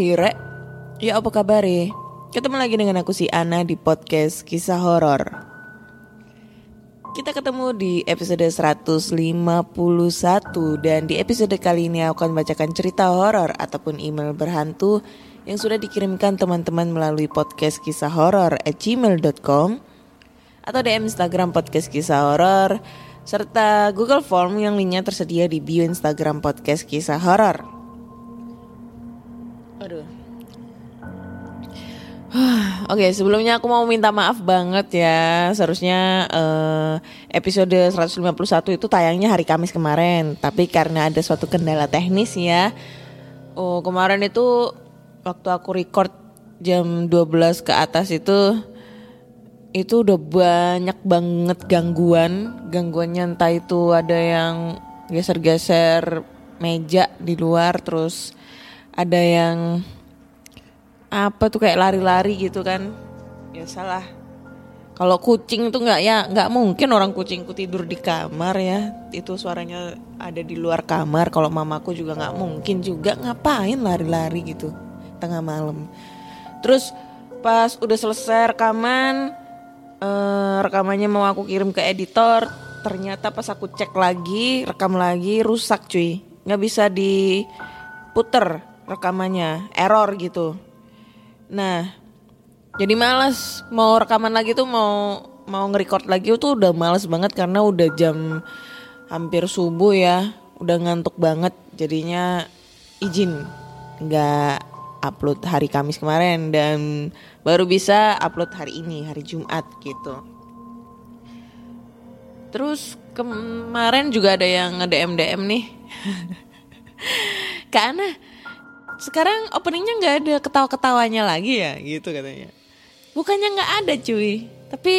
Hai Rek, ya apa kabar Ketemu lagi dengan aku si Ana di podcast kisah horor. Kita ketemu di episode 151 dan di episode kali ini aku akan bacakan cerita horor ataupun email berhantu yang sudah dikirimkan teman-teman melalui podcast kisah horor at gmail.com atau DM Instagram podcast kisah horor serta Google Form yang linknya tersedia di bio Instagram podcast kisah horor. Aduh. Oke, sebelumnya aku mau minta maaf banget ya. Seharusnya eh, episode 151 itu tayangnya hari Kamis kemarin, tapi karena ada suatu kendala teknis ya. Oh, kemarin itu waktu aku record jam 12 ke atas itu itu udah banyak banget gangguan. Gangguannya entah itu ada yang geser-geser meja di luar terus ada yang apa tuh kayak lari-lari gitu kan. Biasalah kalau kucing tuh nggak ya nggak mungkin orang kucingku tidur di kamar ya. Itu suaranya ada di luar kamar. Kalau mamaku juga nggak mungkin juga. Ngapain lari-lari gitu tengah malam. Terus pas udah selesai rekaman eh, rekamannya mau aku kirim ke editor. Ternyata pas aku cek lagi rekam lagi rusak cuy. Nggak bisa diputer rekamannya. Error gitu. Nah jadi males. Mau rekaman lagi tuh mau mau nge-record lagi tuh udah males banget karena udah jam hampir subuh ya. Udah ngantuk banget. Jadinya izin. Nggak upload hari Kamis kemarin dan baru bisa upload hari ini hari Jumat gitu. Terus kemarin juga ada yang nge DM DM nih. Karena sekarang openingnya nggak ada ketawa-ketawanya lagi ya gitu katanya. Bukannya nggak ada cuy. Tapi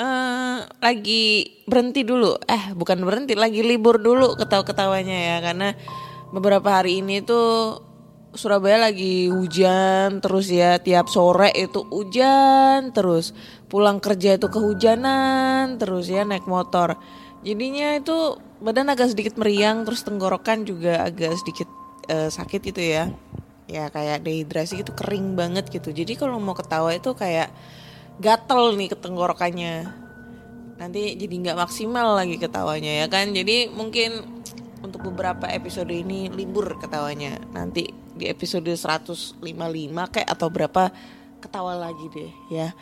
eh, lagi berhenti dulu. Eh bukan berhenti lagi libur dulu ketawa-ketawanya ya. Karena beberapa hari ini tuh Surabaya lagi hujan terus ya. Tiap sore itu hujan terus. Pulang kerja itu kehujanan terus ya naik motor. Jadinya itu badan agak sedikit meriang terus tenggorokan juga agak sedikit eh, sakit gitu ya. Ya kayak dehidrasi gitu kering banget gitu. Jadi kalau mau ketawa itu kayak gatel nih ke tenggorokannya nanti jadi nggak maksimal lagi ketawanya ya kan? Jadi mungkin untuk beberapa episode ini libur ketawanya. Nanti di episode 155 kayak atau berapa ketawa lagi deh ya.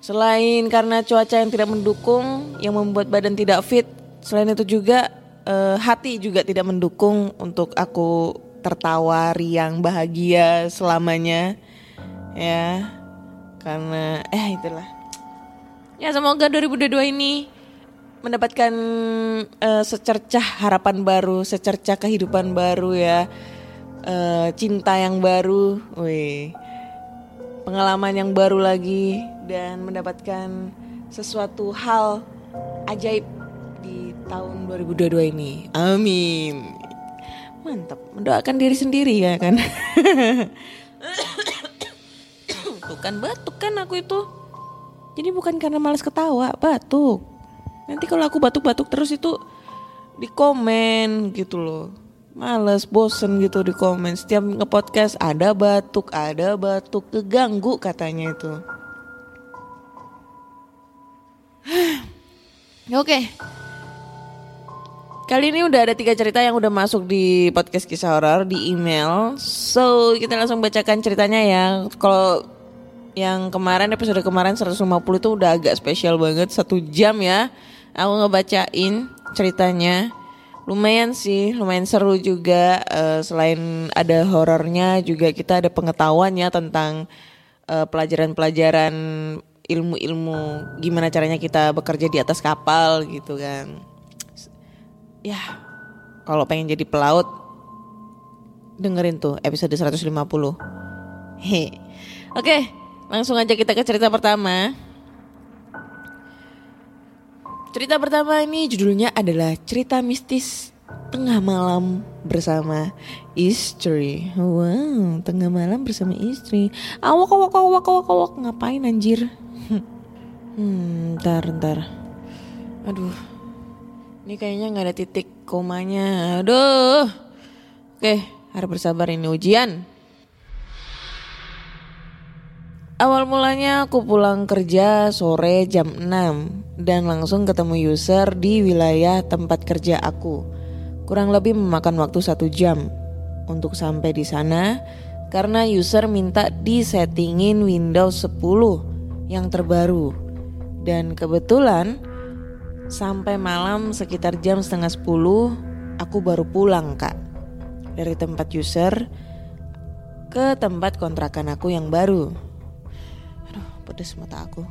Selain karena cuaca yang tidak mendukung yang membuat badan tidak fit selain itu juga eh, hati juga tidak mendukung untuk aku tertawa riang bahagia selamanya ya. Karena eh itulah. Ya semoga 2022 ini mendapatkan eh, secercah harapan baru secercah kehidupan baru ya. Eh, cinta yang baru wih. Pengalaman yang baru lagi dan mendapatkan sesuatu hal ajaib tahun 2022 ini. Amin. Mantap. Mendoakan diri sendiri ya kan? Tuh batuk kan aku itu? Jadi bukan karena malas ketawa batuk. Nanti kalau aku batuk-batuk terus itu di komen gitu loh. Males bosen gitu di komen. Setiap nge-podcast ada batuk ada batuk. Keganggu katanya itu. Oke Kali ini udah ada tiga cerita yang udah masuk di podcast kisah horor di email. So kita langsung bacakan ceritanya ya. Kalau yang kemarin episode kemarin 150 itu udah agak spesial banget satu jam ya. Aku ngebacain ceritanya. Lumayan sih, lumayan seru juga. Eh, selain ada horornya juga kita ada pengetahuannya tentang eh, pelajaran-pelajaran ilmu-ilmu gimana caranya kita bekerja di atas kapal gitu kan. Ya, kalau pengen jadi pelaut dengerin tuh episode 150. He. Oke, langsung aja kita ke cerita pertama. Cerita pertama ini judulnya adalah cerita mistis tengah malam bersama istri. Wow, tengah malam bersama istri. Awak awak awak awak awak ngapain anjir? Hmm, ntar ntar. Aduh, ini kayaknya nggak ada titik komanya. Aduh. Oke, harus bersabar ini ujian. Awal mulanya aku pulang kerja sore jam 6 dan langsung ketemu user di wilayah tempat kerja aku. Kurang lebih memakan waktu satu jam untuk sampai di sana karena user minta disettingin Windows 10 yang terbaru. Dan kebetulan sampai malam sekitar jam setengah 10 aku baru pulang kak dari tempat user ke tempat kontrakan aku yang baru pedes mata aku.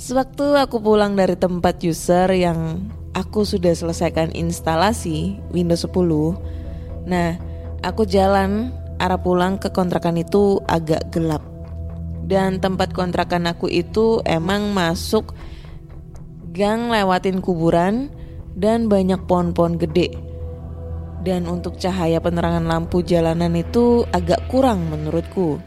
Sewaktu aku pulang dari tempat user yang aku sudah selesaikan instalasi Windows 10, nah aku jalan arah pulang ke kontrakan itu agak gelap. Dan tempat kontrakan aku itu emang masuk gang lewatin kuburan dan banyak pohon-pohon gede. Dan untuk cahaya penerangan lampu jalanan itu agak kurang menurutku.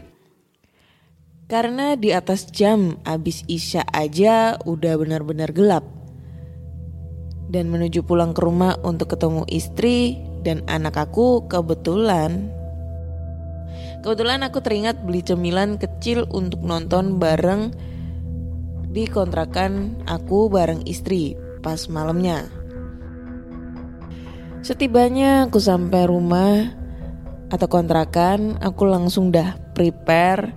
Karena di atas jam abis isya aja udah benar-benar gelap. Dan menuju pulang ke rumah untuk ketemu istri dan anak aku kebetulan Kebetulan aku teringat beli cemilan kecil untuk nonton bareng di kontrakan aku bareng istri pas malamnya. Setibanya aku sampai rumah atau kontrakan, aku langsung dah prepare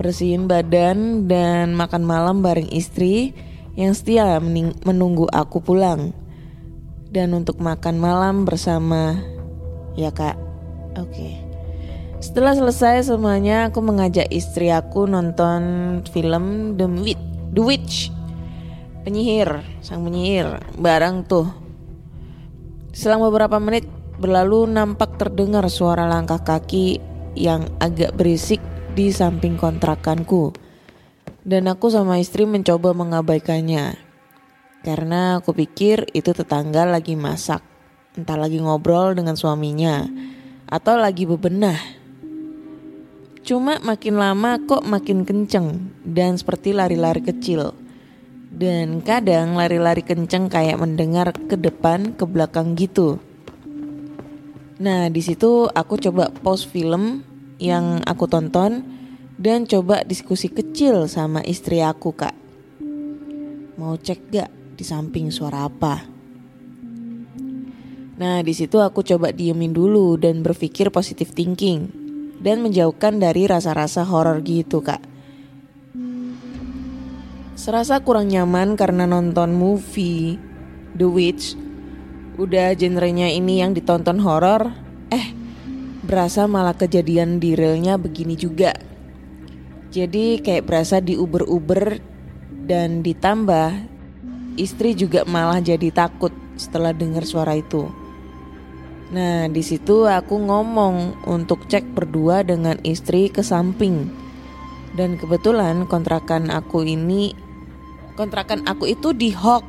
bersihin badan dan makan malam bareng istri yang setia menunggu aku pulang. Dan untuk makan malam bersama ya kak. Oke. Okay. Setelah selesai semuanya, aku mengajak istri aku nonton film The Witch, The Witch. Penyihir, sang penyihir, bareng tuh. Selang beberapa menit berlalu nampak terdengar suara langkah kaki yang agak berisik di samping kontrakanku. Dan aku sama istri mencoba mengabaikannya. Karena aku pikir itu tetangga lagi masak. Entah lagi ngobrol dengan suaminya. Atau lagi bebenah. Cuma makin lama kok makin kenceng. Dan seperti lari-lari kecil. Dan kadang lari-lari kenceng kayak mendengar ke depan, ke belakang gitu. Nah, di situ aku coba pause film yang aku tonton dan coba diskusi kecil sama istri aku kak. Mau cek gak di samping suara apa? Nah di situ aku coba diemin dulu dan berpikir positive thinking dan menjauhkan dari rasa-rasa horor gitu kak. Serasa kurang nyaman karena nonton movie The Witch Udah genrenya ini yang ditonton horor Eh berasa malah kejadian di realnya begini juga. Jadi kayak berasa di uber-uber dan ditambah istri juga malah jadi takut setelah dengar suara itu. Nah, di situ aku ngomong untuk cek berdua dengan istri ke samping. Dan kebetulan kontrakan aku ini kontrakan aku itu di Hok.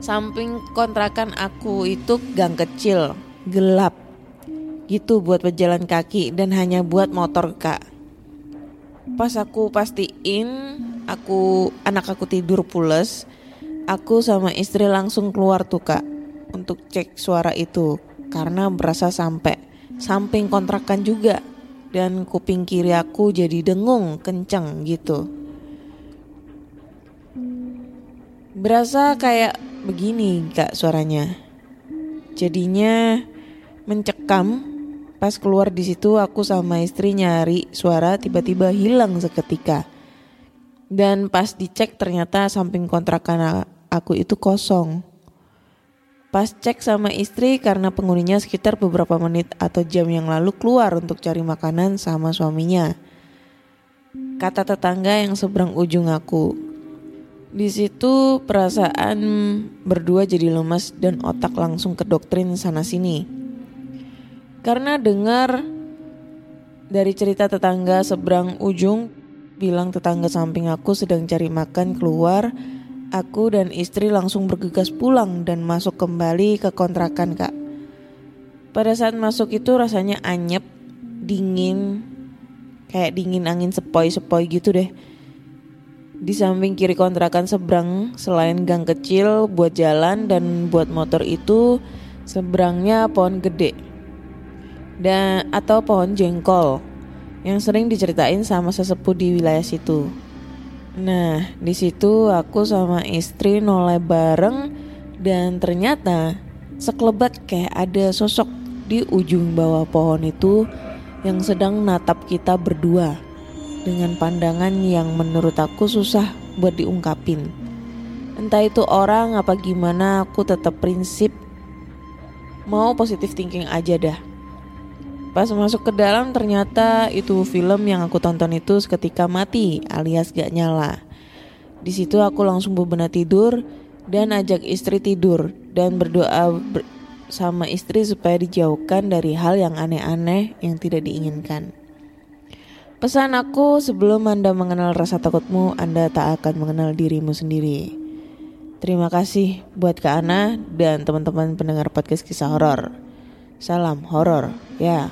Samping kontrakan aku itu gang kecil, gelap gitu buat pejalan kaki dan hanya buat motor kak pas aku pastiin aku anak aku tidur pules aku sama istri langsung keluar tuh kak untuk cek suara itu karena berasa sampai samping kontrakan juga dan kuping kiri aku jadi dengung kenceng gitu berasa kayak begini kak suaranya jadinya mencekam Pas keluar di situ aku sama istri nyari suara tiba-tiba hilang seketika. Dan pas dicek ternyata samping kontrakan aku itu kosong. Pas cek sama istri karena penghuninya sekitar beberapa menit atau jam yang lalu keluar untuk cari makanan sama suaminya. Kata tetangga yang seberang ujung aku. Di situ perasaan berdua jadi lemas dan otak langsung ke doktrin sana sini. Karena dengar dari cerita tetangga seberang ujung bilang tetangga samping aku sedang cari makan keluar Aku dan istri langsung bergegas pulang dan masuk kembali ke kontrakan kak. Pada saat masuk itu rasanya anyep, dingin, kayak dingin angin sepoi-sepoi gitu deh. Di samping kiri kontrakan seberang selain gang kecil buat jalan dan buat motor itu seberangnya pohon gede dan atau pohon jengkol yang sering diceritain sama sesepuh di wilayah situ. Nah, di situ aku sama istri noleh bareng dan ternyata sekelebat kayak ada sosok di ujung bawah pohon itu yang sedang natap kita berdua dengan pandangan yang menurut aku susah buat diungkapin. Entah itu orang apa gimana, aku tetap prinsip mau positif thinking aja dah. Pas masuk ke dalam ternyata itu film yang aku tonton itu seketika mati alias gak nyala. Di situ aku langsung bebenah tidur dan ajak istri tidur dan berdoa ber sama istri supaya dijauhkan dari hal yang aneh-aneh yang tidak diinginkan. Pesan aku sebelum Anda mengenal rasa takutmu, Anda tak akan mengenal dirimu sendiri. Terima kasih buat Kak Ana dan teman-teman pendengar podcast kisah horor. Salam horor, ya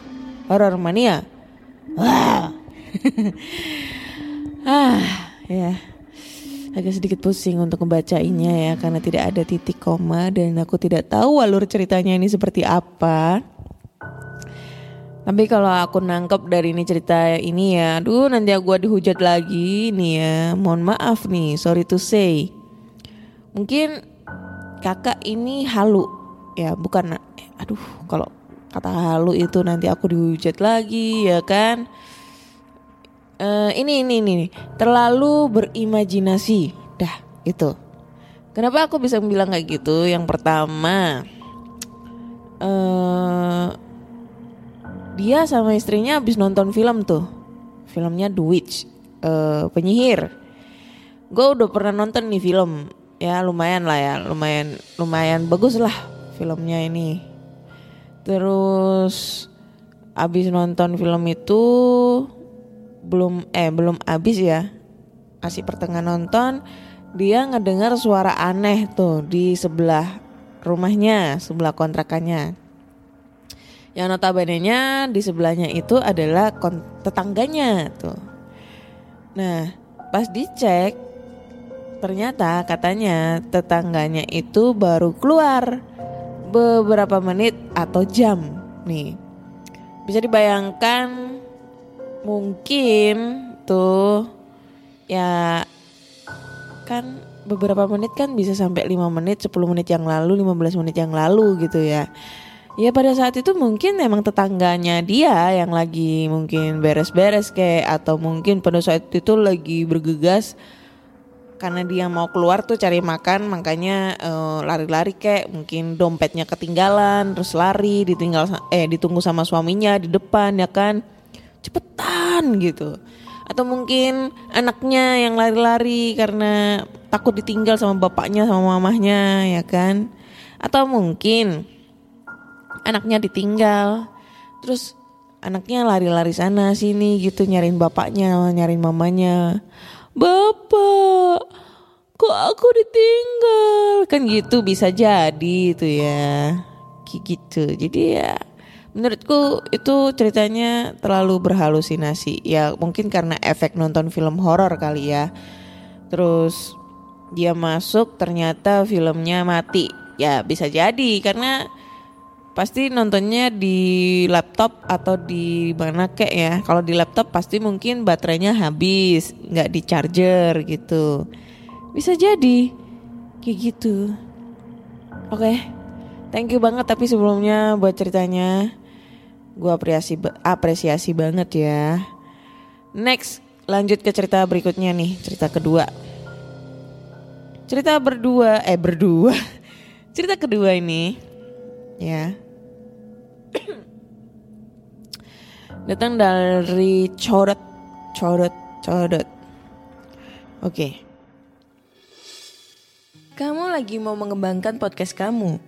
horror mania. Wah. ah, ya. Agak sedikit pusing untuk membacainya ya karena tidak ada titik koma dan aku tidak tahu alur ceritanya ini seperti apa. Tapi kalau aku nangkep dari ini cerita ini ya, aduh nanti aku dihujat lagi nih ya. Mohon maaf nih, sorry to say. Mungkin kakak ini halu ya, bukan aduh kalau kata halu itu nanti aku dihujat lagi ya kan? Uh, ini ini ini terlalu berimajinasi. Dah itu. Kenapa aku bisa bilang kayak gitu? Yang pertama uh, dia sama istrinya habis nonton film tuh. Filmnya The Witch uh, penyihir. Gue udah pernah nonton nih film. Ya lumayan lah ya. Lumayan lumayan bagus lah filmnya ini Terus abis nonton film itu belum eh belum abis ya. Masih pertengahan nonton dia ngedengar suara aneh tuh di sebelah rumahnya sebelah kontrakannya. Yang notabene-nya di sebelahnya itu adalah tetangganya tuh. Nah pas dicek ternyata katanya tetangganya itu baru keluar beberapa menit atau jam nih. Bisa dibayangkan mungkin tuh ya kan beberapa menit kan bisa sampai 5 menit, 10 menit yang lalu, 15 menit yang lalu gitu ya. Ya pada saat itu mungkin emang tetangganya dia yang lagi mungkin beres-beres kayak atau mungkin pada saat itu lagi bergegas karena dia mau keluar tuh cari makan makanya uh, lari-lari kayak mungkin dompetnya ketinggalan terus lari ditinggal eh ditunggu sama suaminya di depan ya kan? Cepetan gitu. Atau mungkin anaknya yang lari-lari karena takut ditinggal sama bapaknya sama mamahnya ya kan? Atau mungkin anaknya ditinggal terus anaknya lari-lari sana sini gitu nyariin bapaknya nyariin mamanya Bapak, kok aku ditinggal? Kan gitu bisa jadi itu ya. Gitu. Jadi ya menurutku itu ceritanya terlalu berhalusinasi. Ya mungkin karena efek nonton film horor kali ya. Terus dia masuk ternyata filmnya mati. Ya bisa jadi karena pasti nontonnya di laptop atau di mana kek ya kalau di laptop pasti mungkin baterainya habis nggak di charger gitu bisa jadi kayak gitu oke okay. thank you banget tapi sebelumnya buat ceritanya Gue apresiasi apresiasi banget ya. Next, lanjut ke cerita berikutnya nih, cerita kedua. Cerita berdua, eh berdua. Cerita kedua ini ya. Datang dari Corot, Corot, Corot. Oke. Kamu lagi mau mengembangkan podcast kamu,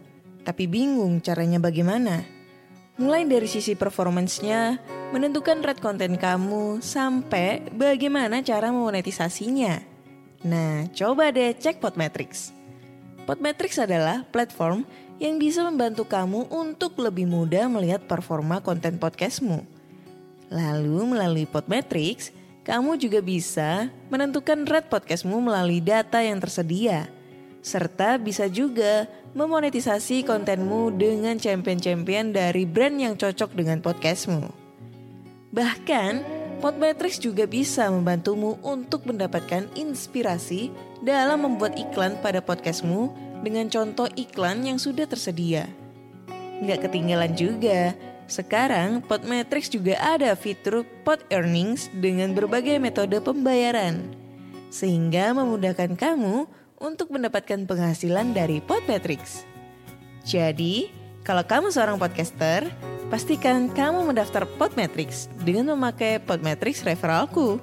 tapi bingung caranya bagaimana? Mulai dari sisi performance-nya, menentukan rate konten kamu, sampai bagaimana cara memonetisasinya. Nah, coba deh cek Podmetrics. Podmetrics adalah platform yang bisa membantu kamu untuk lebih mudah melihat performa konten podcastmu. Lalu melalui Podmetrics, kamu juga bisa menentukan rate podcastmu melalui data yang tersedia. Serta bisa juga memonetisasi kontenmu dengan champion-champion dari brand yang cocok dengan podcastmu. Bahkan, Podmetrics juga bisa membantumu untuk mendapatkan inspirasi dalam membuat iklan pada podcastmu dengan contoh iklan yang sudah tersedia. Nggak ketinggalan juga, sekarang Podmetrics juga ada fitur Pod Earnings dengan berbagai metode pembayaran. Sehingga memudahkan kamu untuk mendapatkan penghasilan dari Podmetrics. Jadi, kalau kamu seorang podcaster, Pastikan kamu mendaftar Podmetrics dengan memakai Podmetrics referralku.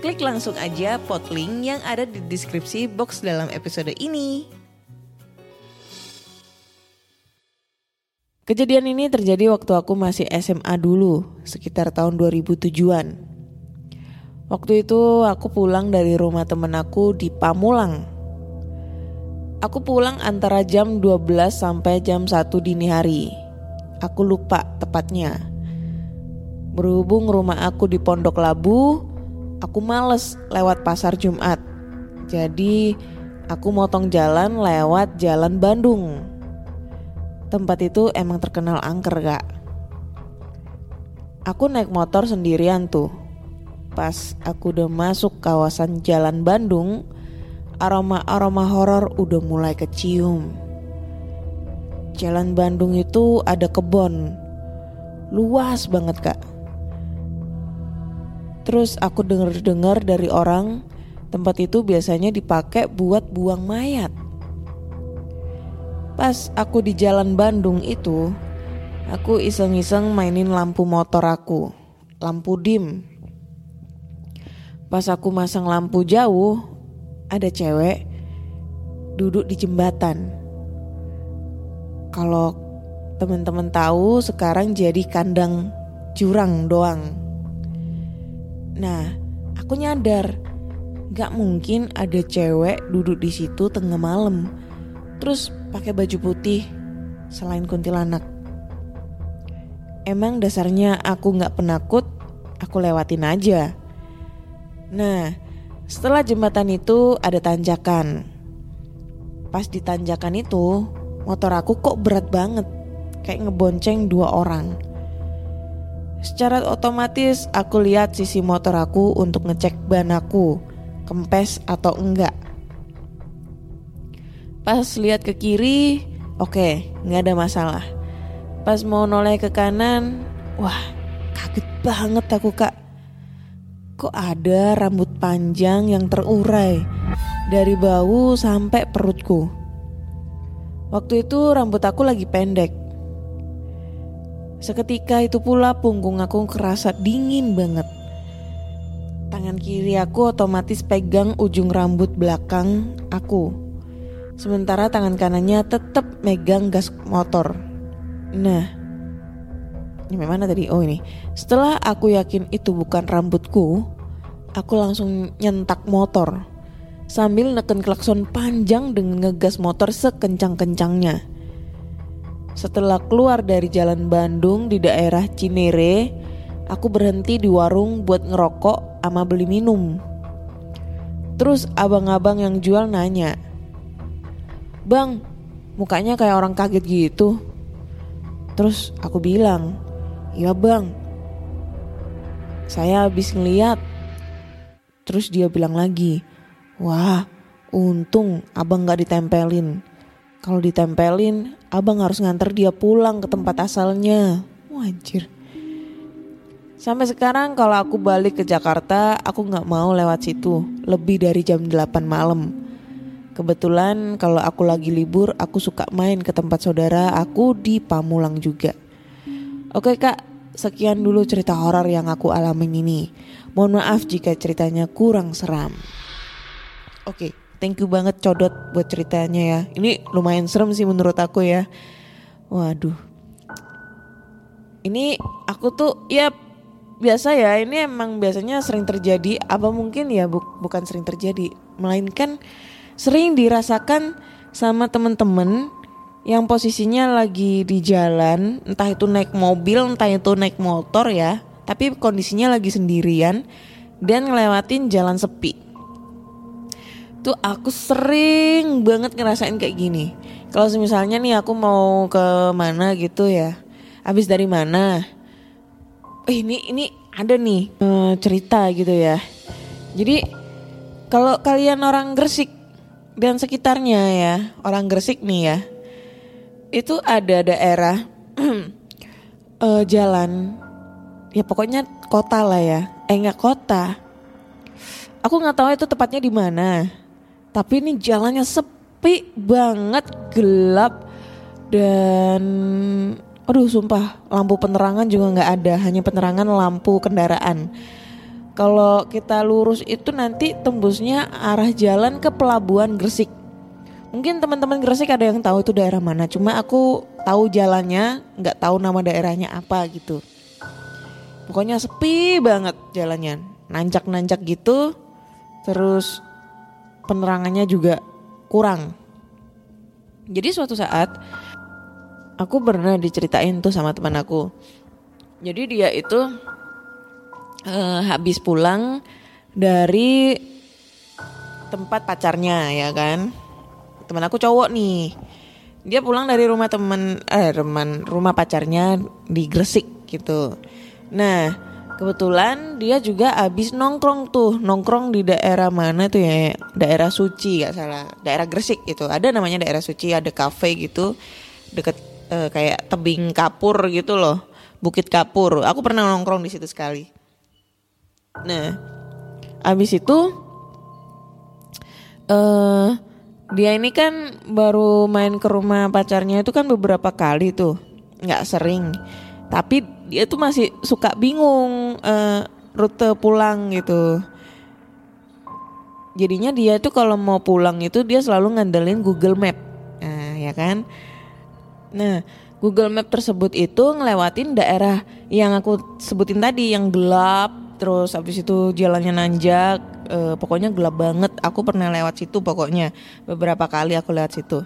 Klik langsung aja pod link yang ada di deskripsi box dalam episode ini. Kejadian ini terjadi waktu aku masih SMA dulu, sekitar tahun 2007-an. Waktu itu aku pulang dari rumah temen aku di Pamulang. Aku pulang antara jam 12 sampai jam 1 dini hari. Aku lupa tepatnya. Berhubung rumah aku di Pondok Labu, aku males lewat pasar Jumat. Jadi aku motong jalan lewat jalan Bandung. Tempat itu emang terkenal angker gak? Aku naik motor sendirian tuh. Pas aku udah masuk kawasan jalan Bandung, aroma-aroma horor udah mulai kecium. Jalan Bandung itu ada kebon Luas banget kak Terus aku denger-dengar dari orang Tempat itu biasanya dipakai buat buang mayat Pas aku di jalan Bandung itu Aku iseng-iseng mainin lampu motor aku Lampu dim. Pas aku masang lampu jauh Ada cewek Duduk di jembatan. Kalau teman-teman tahu sekarang jadi kandang jurang doang. Nah, aku nyadar gak mungkin ada cewek duduk di situ tengah malam. Terus pakai baju putih selain kuntilanak. Emang dasarnya aku gak penakut, aku lewatin aja. Nah, setelah jembatan itu ada tanjakan. Pas di tanjakan itu, motor aku kok berat banget, kayak ngebonceng dua orang. Secara otomatis aku lihat sisi motor aku untuk ngecek ban aku, kempes atau enggak. Pas lihat ke kiri, oke, okay, nggak ada masalah. Pas mau noleh ke kanan, wah, kaget banget aku kak. Kok ada rambut panjang yang terurai dari bau sampai perutku. Waktu itu rambut aku lagi pendek. Seketika itu pula punggung aku kerasa dingin banget. Tangan kiri aku otomatis pegang ujung rambut belakang aku. Sementara tangan kanannya tetap megang gas motor. Nah, ini mana tadi? Oh ini. Setelah aku yakin itu bukan rambutku, aku langsung nyentak motor sambil neken klakson panjang dengan ngegas motor sekencang-kencangnya. Setelah keluar dari jalan Bandung di daerah Cinere, aku berhenti di warung buat ngerokok sama beli minum. Terus abang-abang yang jual nanya, Bang, mukanya kayak orang kaget gitu. Terus aku bilang, iya bang, saya habis ngeliat. Terus dia bilang lagi, Wah, untung abang gak ditempelin. Kalau ditempelin, abang harus nganter dia pulang ke tempat asalnya. Wajir. Sampai sekarang kalau aku balik ke Jakarta, aku nggak mau lewat situ lebih dari jam 8 malam. Kebetulan kalau aku lagi libur, aku suka main ke tempat saudara aku di Pamulang juga. Oke kak, sekian dulu cerita horor yang aku alamin ini. Mohon maaf jika ceritanya kurang seram. Oke, thank you banget Codot buat ceritanya ya. Ini lumayan serem sih menurut aku ya. Waduh. Ini aku tuh ya biasa ya ini emang biasanya sering terjadi apa mungkin ya bu bukan sering terjadi melainkan sering dirasakan sama temen-temen yang posisinya lagi di jalan entah itu naik mobil entah itu naik motor ya tapi kondisinya lagi sendirian dan ngelewatin jalan sepi. Tuh aku sering banget ngerasain kayak gini. Kalau misalnya nih aku mau ke mana gitu ya habis dari mana? Eh, ini ini ada nih eh, cerita gitu ya. Jadi kalau kalian orang Gresik dan sekitarnya ya, orang Gresik nih ya, itu ada daerah eh, jalan, ya pokoknya kota lah ya, eh kota. Aku nggak tahu itu tepatnya di mana, tapi ini jalannya sepi banget, gelap dan Aduh sumpah lampu penerangan juga nggak ada hanya penerangan lampu kendaraan. Kalau kita lurus itu nanti tembusnya arah jalan ke pelabuhan Gresik. Mungkin teman-teman Gresik ada yang tahu itu daerah mana. Cuma aku tahu jalannya, nggak tahu nama daerahnya apa gitu. Pokoknya sepi banget jalannya, nanjak-nanjak gitu. Terus penerangannya juga kurang. Jadi suatu saat aku pernah diceritain tuh sama teman aku. Jadi dia itu uh, habis pulang dari tempat pacarnya ya kan. Teman aku cowok nih. Dia pulang dari rumah teman eh teman rumah pacarnya di Gresik gitu. Nah, kebetulan dia juga habis nongkrong tuh, nongkrong di daerah mana tuh ya? Daerah Suci gak salah, daerah Gresik itu. Ada namanya daerah Suci, ada cafe gitu deket uh, kayak tebing kapur gitu loh bukit kapur aku pernah nongkrong di situ sekali nah abis itu eh uh, dia ini kan baru main ke rumah pacarnya itu kan beberapa kali tuh nggak sering. Tapi dia tuh masih suka bingung uh, rute pulang gitu. Jadinya dia tuh kalau mau pulang itu dia selalu ngandelin Google Map. Nah ya kan? Nah, Google Map tersebut itu ngelewatin daerah yang aku sebutin tadi yang gelap, terus habis itu jalannya nanjak, e, pokoknya gelap banget. Aku pernah lewat situ pokoknya beberapa kali aku lewat situ.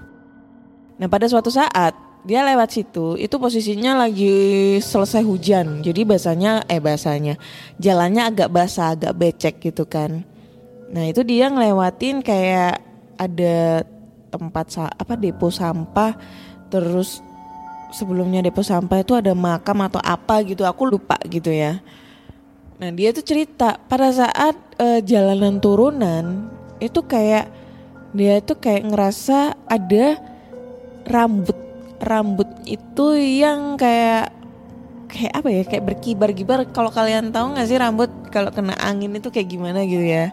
Nah, pada suatu saat dia lewat situ, itu posisinya lagi selesai hujan. Jadi basahnya eh basahnya jalannya agak basah, agak becek gitu kan. Nah, itu dia ngelewatin kayak ada tempat apa depo sampah terus sebelumnya depo sampah itu ada makam atau apa gitu aku lupa gitu ya nah dia tuh cerita pada saat uh, jalanan turunan itu kayak dia itu kayak ngerasa ada rambut rambut itu yang kayak kayak apa ya kayak berkibar-kibar. Kalau kalian tahu nggak sih rambut kalau kena angin itu kayak gimana gitu ya?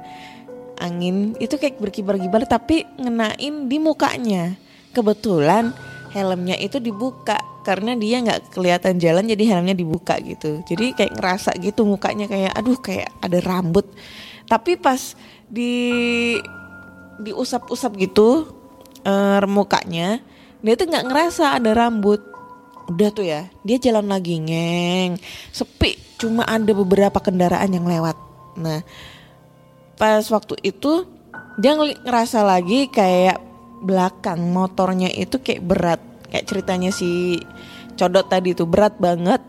Angin itu kayak berkibar-kibar tapi ngenain di mukanya. Kebetulan helmnya itu dibuka karena dia nggak kelihatan jalan jadi helmnya dibuka gitu. Jadi kayak ngerasa gitu mukanya kayak aduh kayak ada rambut. Tapi pas di diusap-usap gitu uh, mukanya dia tuh nggak ngerasa ada rambut. Udah tuh ya dia jalan lagi ngeng. Sepi cuma ada beberapa kendaraan yang lewat. Nah pas waktu itu dia ngerasa lagi kayak belakang motornya itu kayak berat kayak ceritanya si codot tadi tuh berat banget.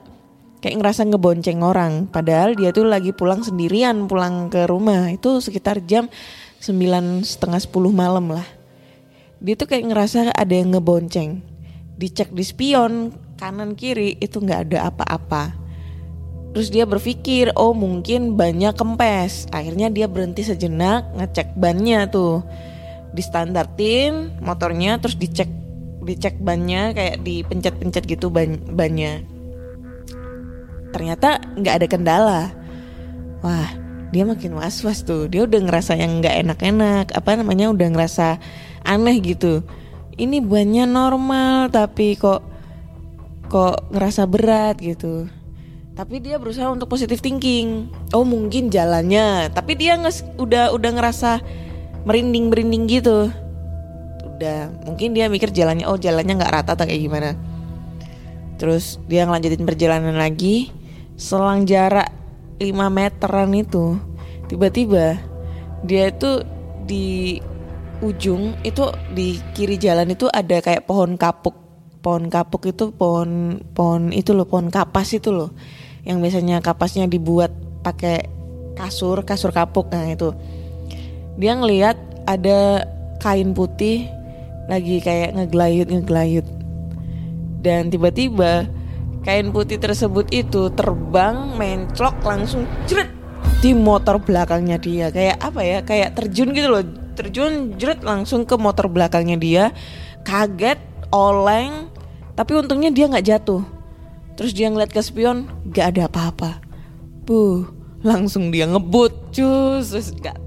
Kayak ngerasa ngebonceng orang. Padahal dia tuh lagi pulang sendirian pulang ke rumah. Itu sekitar jam sembilan setengah sepuluh malam lah. Dia tuh kayak ngerasa ada yang ngebonceng. Dicek di spion kanan kiri itu nggak ada apa-apa. Terus dia berpikir oh mungkin banyak kempes. Akhirnya dia berhenti sejenak ngecek bannya tuh. Distandartin motornya terus dicek dicek bannya kayak dipencet-pencet gitu ban bannya ternyata nggak ada kendala. Wah, dia makin was-was tuh. Dia udah ngerasa yang nggak enak-enak, apa namanya udah ngerasa aneh gitu. Ini banyak normal tapi kok kok ngerasa berat gitu. Tapi dia berusaha untuk positive thinking. Oh mungkin jalannya, tapi dia nges, udah udah ngerasa merinding merinding gitu. Udah mungkin dia mikir jalannya, oh jalannya nggak rata atau kayak gimana. Terus dia ngelanjutin perjalanan lagi. Selang jarak 5 meteran itu tiba-tiba dia itu di ujung itu di kiri jalan itu ada kayak pohon kapuk pohon kapuk itu pohon pohon itu loh pohon kapas itu loh yang biasanya kapasnya dibuat pakai kasur kasur kapuk nah itu dia ngelihat ada kain putih lagi kayak ngegelayut ngegelayut dan tiba-tiba kain putih tersebut itu terbang menclok langsung jret di motor belakangnya dia. Kayak apa ya? Kayak terjun gitu loh. Terjun jret langsung ke motor belakangnya dia. Kaget oleng. Tapi untungnya dia nggak jatuh. Terus dia ngeliat ke spion nggak ada apa-apa. Buh langsung dia ngebut. Cus terus nggak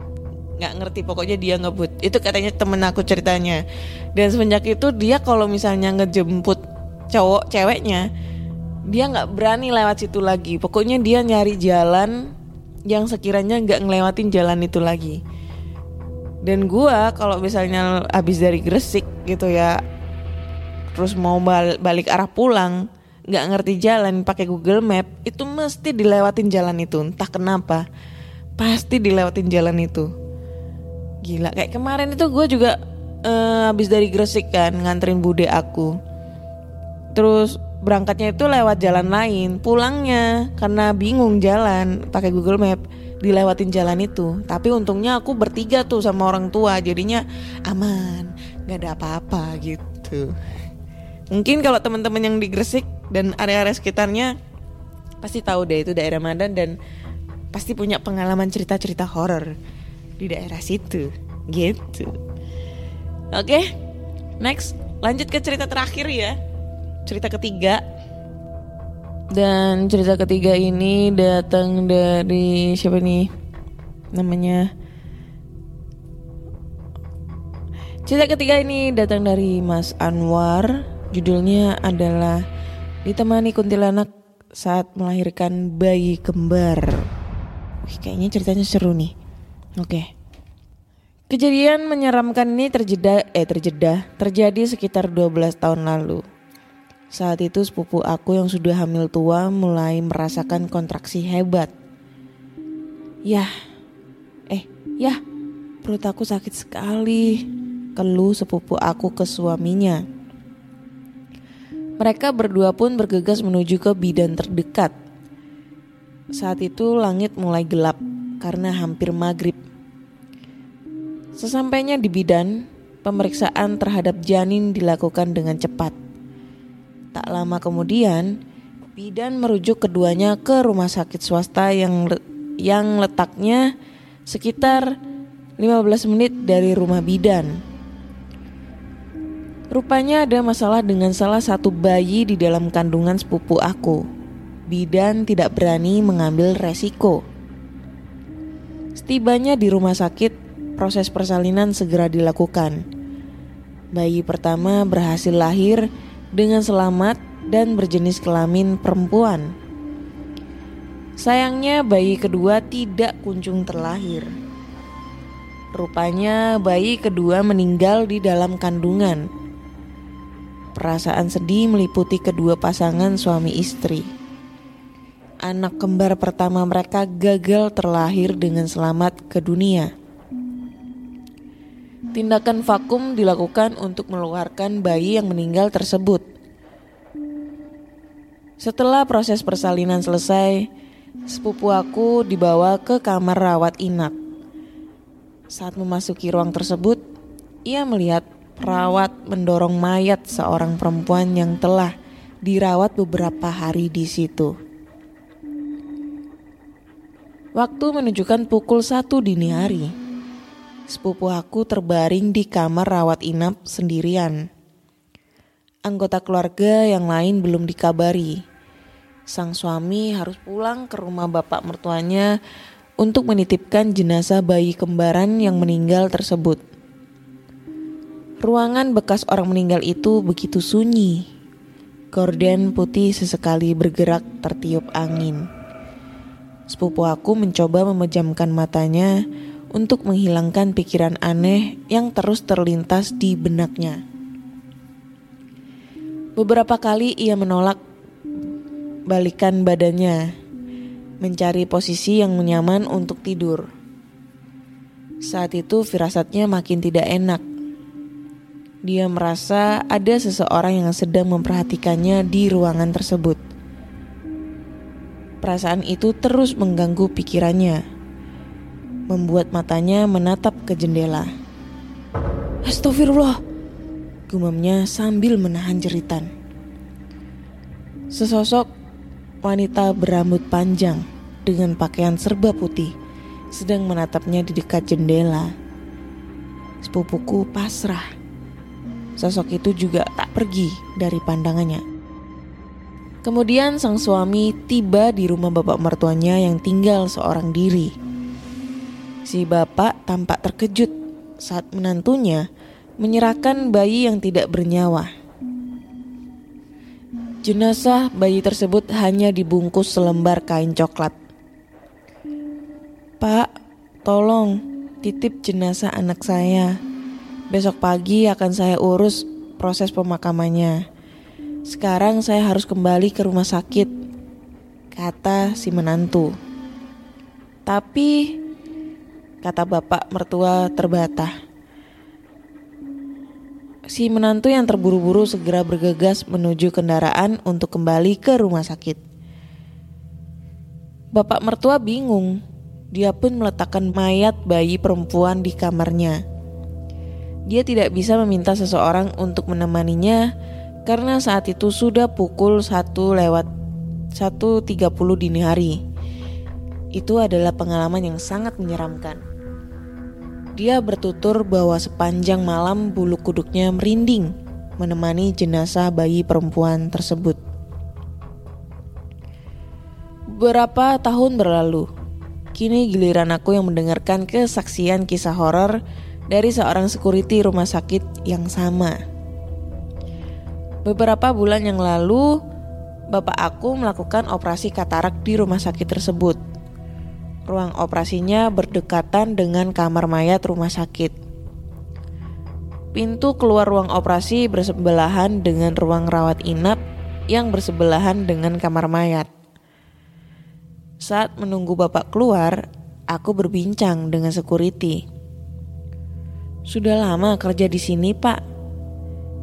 nggak ngerti pokoknya dia ngebut. Itu katanya temen aku ceritanya. Dan semenjak itu dia kalau misalnya ngejemput cowok ceweknya dia nggak berani lewat situ lagi. Pokoknya dia nyari jalan yang sekiranya nggak ngelewatin jalan itu lagi. Dan gua kalau misalnya habis dari Gresik gitu ya terus mau bal- balik arah pulang nggak ngerti jalan pakai Google Map itu mesti dilewatin jalan itu. Entah kenapa pasti dilewatin jalan itu gila. Kayak kemarin itu gue juga eh, habis dari Gresik kan nganterin bude aku. Terus berangkatnya itu lewat jalan lain pulangnya karena bingung jalan pakai Google Map dilewatin jalan itu. Tapi untungnya aku bertiga tuh sama orang tua jadinya aman nggak ada apa-apa gitu. Mungkin kalau teman-teman yang di Gresik dan area-area sekitarnya pasti tahu deh itu daerah mana dan pasti punya pengalaman cerita-cerita horor di daerah situ. Gitu. Oke next. Lanjut ke cerita terakhir ya. Cerita ketiga. Dan cerita ketiga ini datang dari siapa nih namanya. Cerita ketiga ini datang dari Mas Anwar. Judulnya adalah ditemani kuntilanak saat melahirkan bayi kembar. Wih, kayaknya ceritanya seru nih oke Kejadian menyeramkan ini terjeda eh terjeda terjadi sekitar 12 tahun lalu. Saat itu sepupu aku yang sudah hamil tua mulai merasakan kontraksi hebat. Yah, eh, yah, perut aku sakit sekali. Keluh sepupu aku ke suaminya. Mereka berdua pun bergegas menuju ke bidan terdekat. Saat itu langit mulai gelap karena hampir maghrib. Sesampainya di bidan, pemeriksaan terhadap janin dilakukan dengan cepat. Tak lama kemudian, bidan merujuk keduanya ke rumah sakit swasta yang yang letaknya sekitar 15 menit dari rumah bidan. Rupanya ada masalah dengan salah satu bayi di dalam kandungan sepupu aku. Bidan tidak berani mengambil resiko. Setibanya di rumah sakit, proses persalinan segera dilakukan. Bayi pertama berhasil lahir dengan selamat dan berjenis kelamin perempuan. Sayangnya bayi kedua tidak kunjung terlahir. Rupanya bayi kedua meninggal di dalam kandungan. Perasaan sedih meliputi kedua pasangan suami istri. Anak kembar pertama mereka gagal terlahir dengan selamat ke dunia. Tindakan vakum dilakukan untuk mengeluarkan bayi yang meninggal tersebut. Setelah proses persalinan selesai, sepupu aku dibawa ke kamar rawat inap. Saat memasuki ruang tersebut, ia melihat perawat mendorong mayat seorang perempuan yang telah dirawat beberapa hari di situ. Waktu menunjukkan pukul satu dini hari. Sepupu aku terbaring di kamar rawat inap sendirian. Anggota keluarga yang lain belum dikabari. sang suami harus pulang ke rumah bapak mertuanya untuk menitipkan jenazah bayi kembaran yang meninggal tersebut. Ruangan bekas orang meninggal itu begitu sunyi. Gorden putih sesekali bergerak tertiup angin. Sepupu aku mencoba memejamkan matanya untuk menghilangkan pikiran aneh yang terus terlintas di benaknya. Beberapa kali ia menolak balikan badannya mencari posisi yang nyaman untuk tidur. Saat itu firasatnya makin tidak enak. Dia merasa ada seseorang yang sedang memperhatikannya di ruangan tersebut. Perasaan itu terus mengganggu pikirannya, membuat matanya menatap ke jendela. Astagfirullah, gumamnya sambil menahan jeritan. Sesosok wanita berambut panjang dengan pakaian serba putih sedang menatapnya di dekat jendela. Sepupuku pasrah. Sosok itu juga tak pergi dari pandangannya. Kemudian sang suami tiba di rumah bapak mertuanya yang tinggal seorang diri. Si bapak tampak terkejut saat menantunya menyerahkan bayi yang tidak bernyawa. Jenazah bayi tersebut hanya dibungkus selembar kain coklat. Pak, tolong titip jenazah anak saya. Besok pagi akan saya urus proses pemakamannya. Sekarang saya harus kembali ke rumah sakit, kata si menantu. Tapi, kata bapak mertua terbatah. Si menantu yang terburu-buru segera bergegas menuju kendaraan untuk kembali ke rumah sakit. Bapak mertua bingung. Dia pun meletakkan mayat bayi perempuan di kamarnya. Dia tidak bisa meminta seseorang untuk menemaninya karena saat itu sudah pukul 1 lewat 1.30 dini hari. Itu adalah pengalaman yang sangat menyeramkan. Dia bertutur bahwa sepanjang malam bulu kuduknya merinding menemani jenazah bayi perempuan tersebut. Beberapa tahun berlalu, kini giliran aku yang mendengarkan kesaksian kisah horor dari seorang security rumah sakit yang sama. Beberapa bulan yang lalu, bapak aku melakukan operasi katarak di rumah sakit tersebut. Ruang operasinya berdekatan dengan kamar mayat rumah sakit. Pintu keluar ruang operasi bersebelahan dengan ruang rawat inap yang bersebelahan dengan kamar mayat. Saat menunggu bapak keluar, aku berbincang dengan security. Sudah lama kerja di sini, Pak.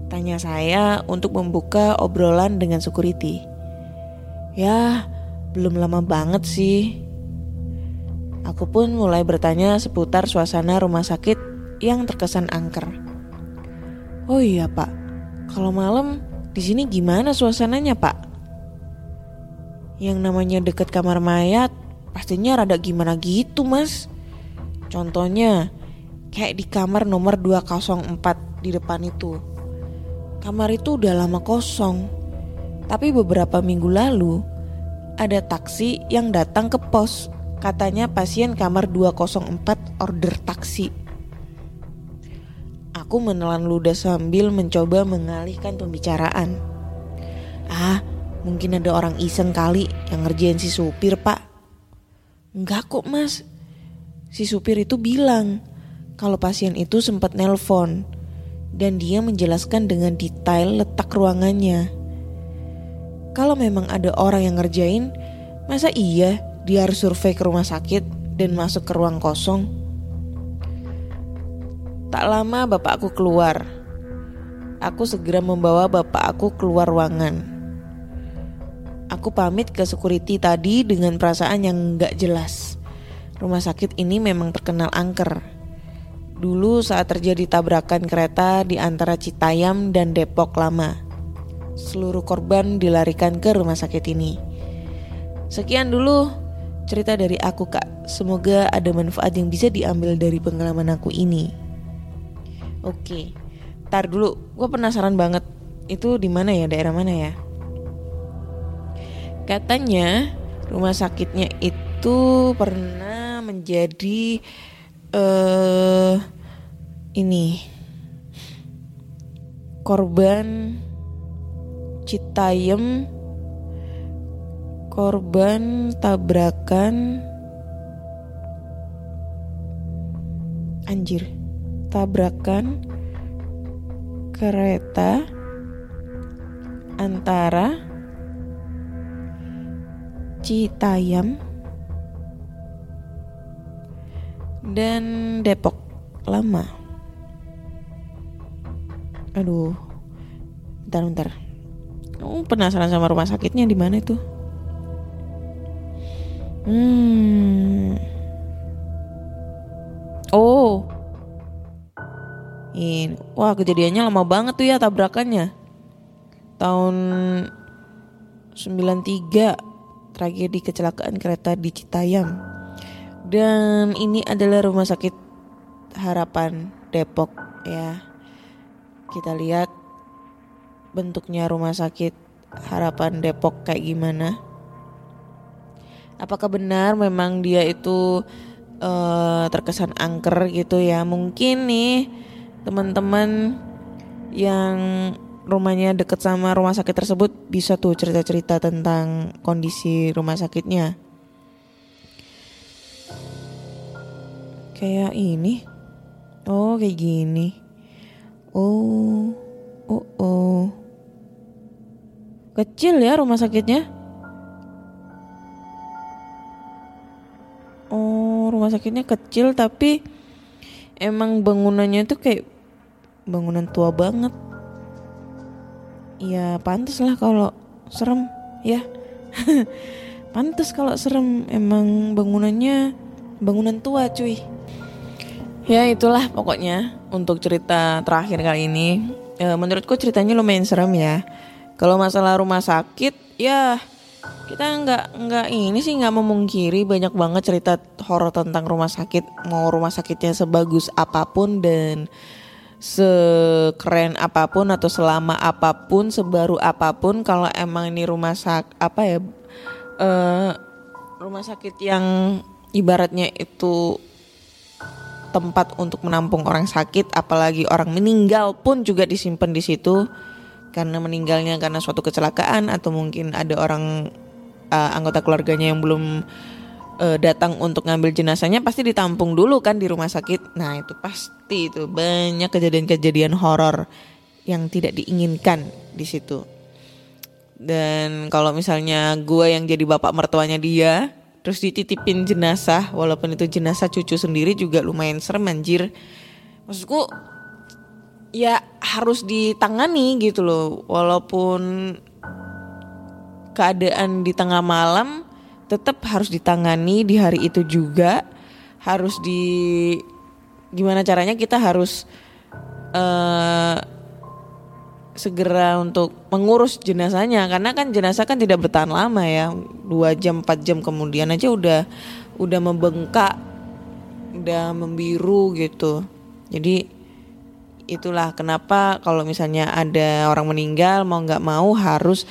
Tanya saya untuk membuka obrolan dengan security. Ya, belum lama banget sih. Aku pun mulai bertanya seputar suasana rumah sakit yang terkesan angker. Oh iya pak, kalau malam di sini gimana suasananya pak? Yang namanya deket kamar mayat pastinya rada gimana gitu mas. Contohnya kayak di kamar nomor 204 di depan itu. Kamar itu udah lama kosong. Tapi beberapa minggu lalu ada taksi yang datang ke pos Katanya pasien kamar 204 order taksi. Aku menelan ludah sambil mencoba mengalihkan pembicaraan. Ah, mungkin ada orang iseng kali yang ngerjain si supir, Pak. Enggak kok, Mas. Si supir itu bilang kalau pasien itu sempat nelpon dan dia menjelaskan dengan detail letak ruangannya. Kalau memang ada orang yang ngerjain, masa iya dia harus survei ke rumah sakit dan masuk ke ruang kosong. Tak lama bapak aku keluar. Aku segera membawa bapak aku keluar ruangan. Aku pamit ke security tadi dengan perasaan yang gak jelas. Rumah sakit ini memang terkenal angker. Dulu saat terjadi tabrakan kereta di antara Citayam dan Depok Lama. Seluruh korban dilarikan ke rumah sakit ini. Sekian dulu cerita dari aku kak. Semoga ada manfaat yang bisa diambil dari pengalaman aku ini. Oke, tar dulu. Gue penasaran banget. Itu di mana ya? Daerah mana ya? Katanya rumah sakitnya itu pernah menjadi eh ini. Korban Citayam korban tabrakan. Anjir. Tabrakan kereta antara Citayam dan Depok Lama. Aduh, bentar bentar. Kamu penasaran sama rumah sakitnya di mana itu? Hmm. Oh. Ini, wah kejadiannya lama banget tuh ya tabrakannya. Tahun 93 tragedi kecelakaan kereta di Citayam. Dan ini adalah rumah sakit Harapan Depok ya. Kita lihat bentuknya rumah sakit Harapan Depok kayak gimana. Apakah benar memang dia itu eh, terkesan angker gitu ya? Mungkin nih teman-teman yang rumahnya deket sama rumah sakit tersebut bisa tuh cerita-cerita tentang kondisi rumah sakitnya. Kayak ini. Oh, kayak gini. Oh. Oh, oh. Kecil ya rumah sakitnya? Oh, rumah sakitnya kecil tapi emang bangunannya tuh kayak bangunan tua banget. Ya pantas lah kalau serem ya. pantas kalau serem emang bangunannya bangunan tua cuy. Ya itulah pokoknya untuk cerita terakhir kali ini. E, menurutku ceritanya lumayan serem ya. Kalau masalah rumah sakit ya kita nggak nggak ini sih nggak memungkiri banyak banget cerita horor tentang rumah sakit mau rumah sakitnya sebagus apa pun dan sekeren apa pun atau selama apa pun sebaru apa pun kalau emang ini rumah sak apa ya eh, rumah sakit yang ibaratnya itu tempat untuk menampung orang sakit apalagi orang meninggal pun juga disimpan di situ karena meninggalnya karena suatu kecelakaan atau mungkin ada orang uh, anggota keluarganya yang belum uh, datang untuk ngambil jenazahnya pasti ditampung dulu kan di rumah sakit. Nah, itu pasti itu banyak kejadian-kejadian horor yang tidak diinginkan di situ. Dan kalau misalnya gue yang jadi bapak mertuanya dia, terus dititipin jenazah, walaupun itu jenazah cucu sendiri juga lumayan serem anjir. Maksudku ya harus ditangani gitu loh, walaupun keadaan di tengah malam tetap harus ditangani di hari itu juga harus di gimana caranya kita harus uh, segera untuk mengurus jenazahnya karena kan jenazah kan tidak bertahan lama ya dua jam 4 jam kemudian aja udah udah membengkak udah membiru gitu jadi itulah kenapa kalau misalnya ada orang meninggal mau nggak mau harus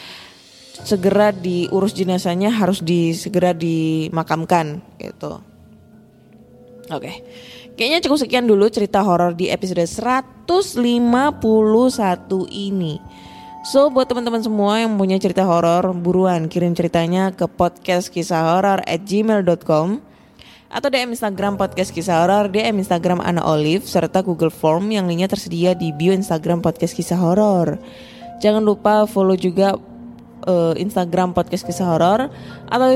segera diurus jenazahnya harus di segera dimakamkan gitu. Oke. Kayaknya cukup sekian dulu cerita horor di episode 151 ini. So buat teman-teman semua yang punya cerita horor, buruan kirim ceritanya ke podcast kisah horor at gmail.com atau DM Instagram podcast kisah horor, DM Instagram Ana Olive serta Google Form yang linknya tersedia di bio Instagram podcast kisah horor. Jangan lupa follow juga uh, Instagram podcast kisah horor atau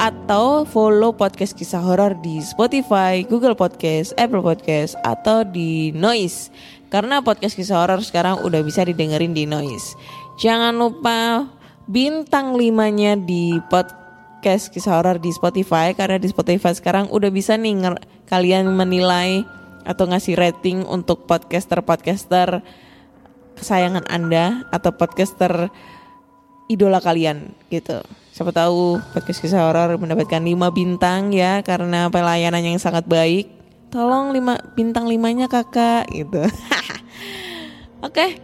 atau follow podcast kisah horor di Spotify, Google Podcast, Apple Podcast atau di Noise. Karena podcast kisah horor sekarang udah bisa didengerin di Noise. Jangan lupa bintang limanya di podcast kisah horor di Spotify karena di Spotify sekarang udah bisa nih kalian menilai atau ngasih rating untuk podcaster-podcaster kesayangan Anda atau podcaster idola kalian gitu. Siapa tahu podcast kisah horor mendapatkan 5 bintang ya karena pelayanan yang sangat baik. Tolong lima bintang limanya kakak gitu. Oke,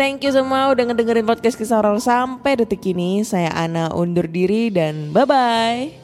Thank you semua udah ngedengerin podcast kisah horor sampai detik ini. Saya Ana undur diri dan bye-bye.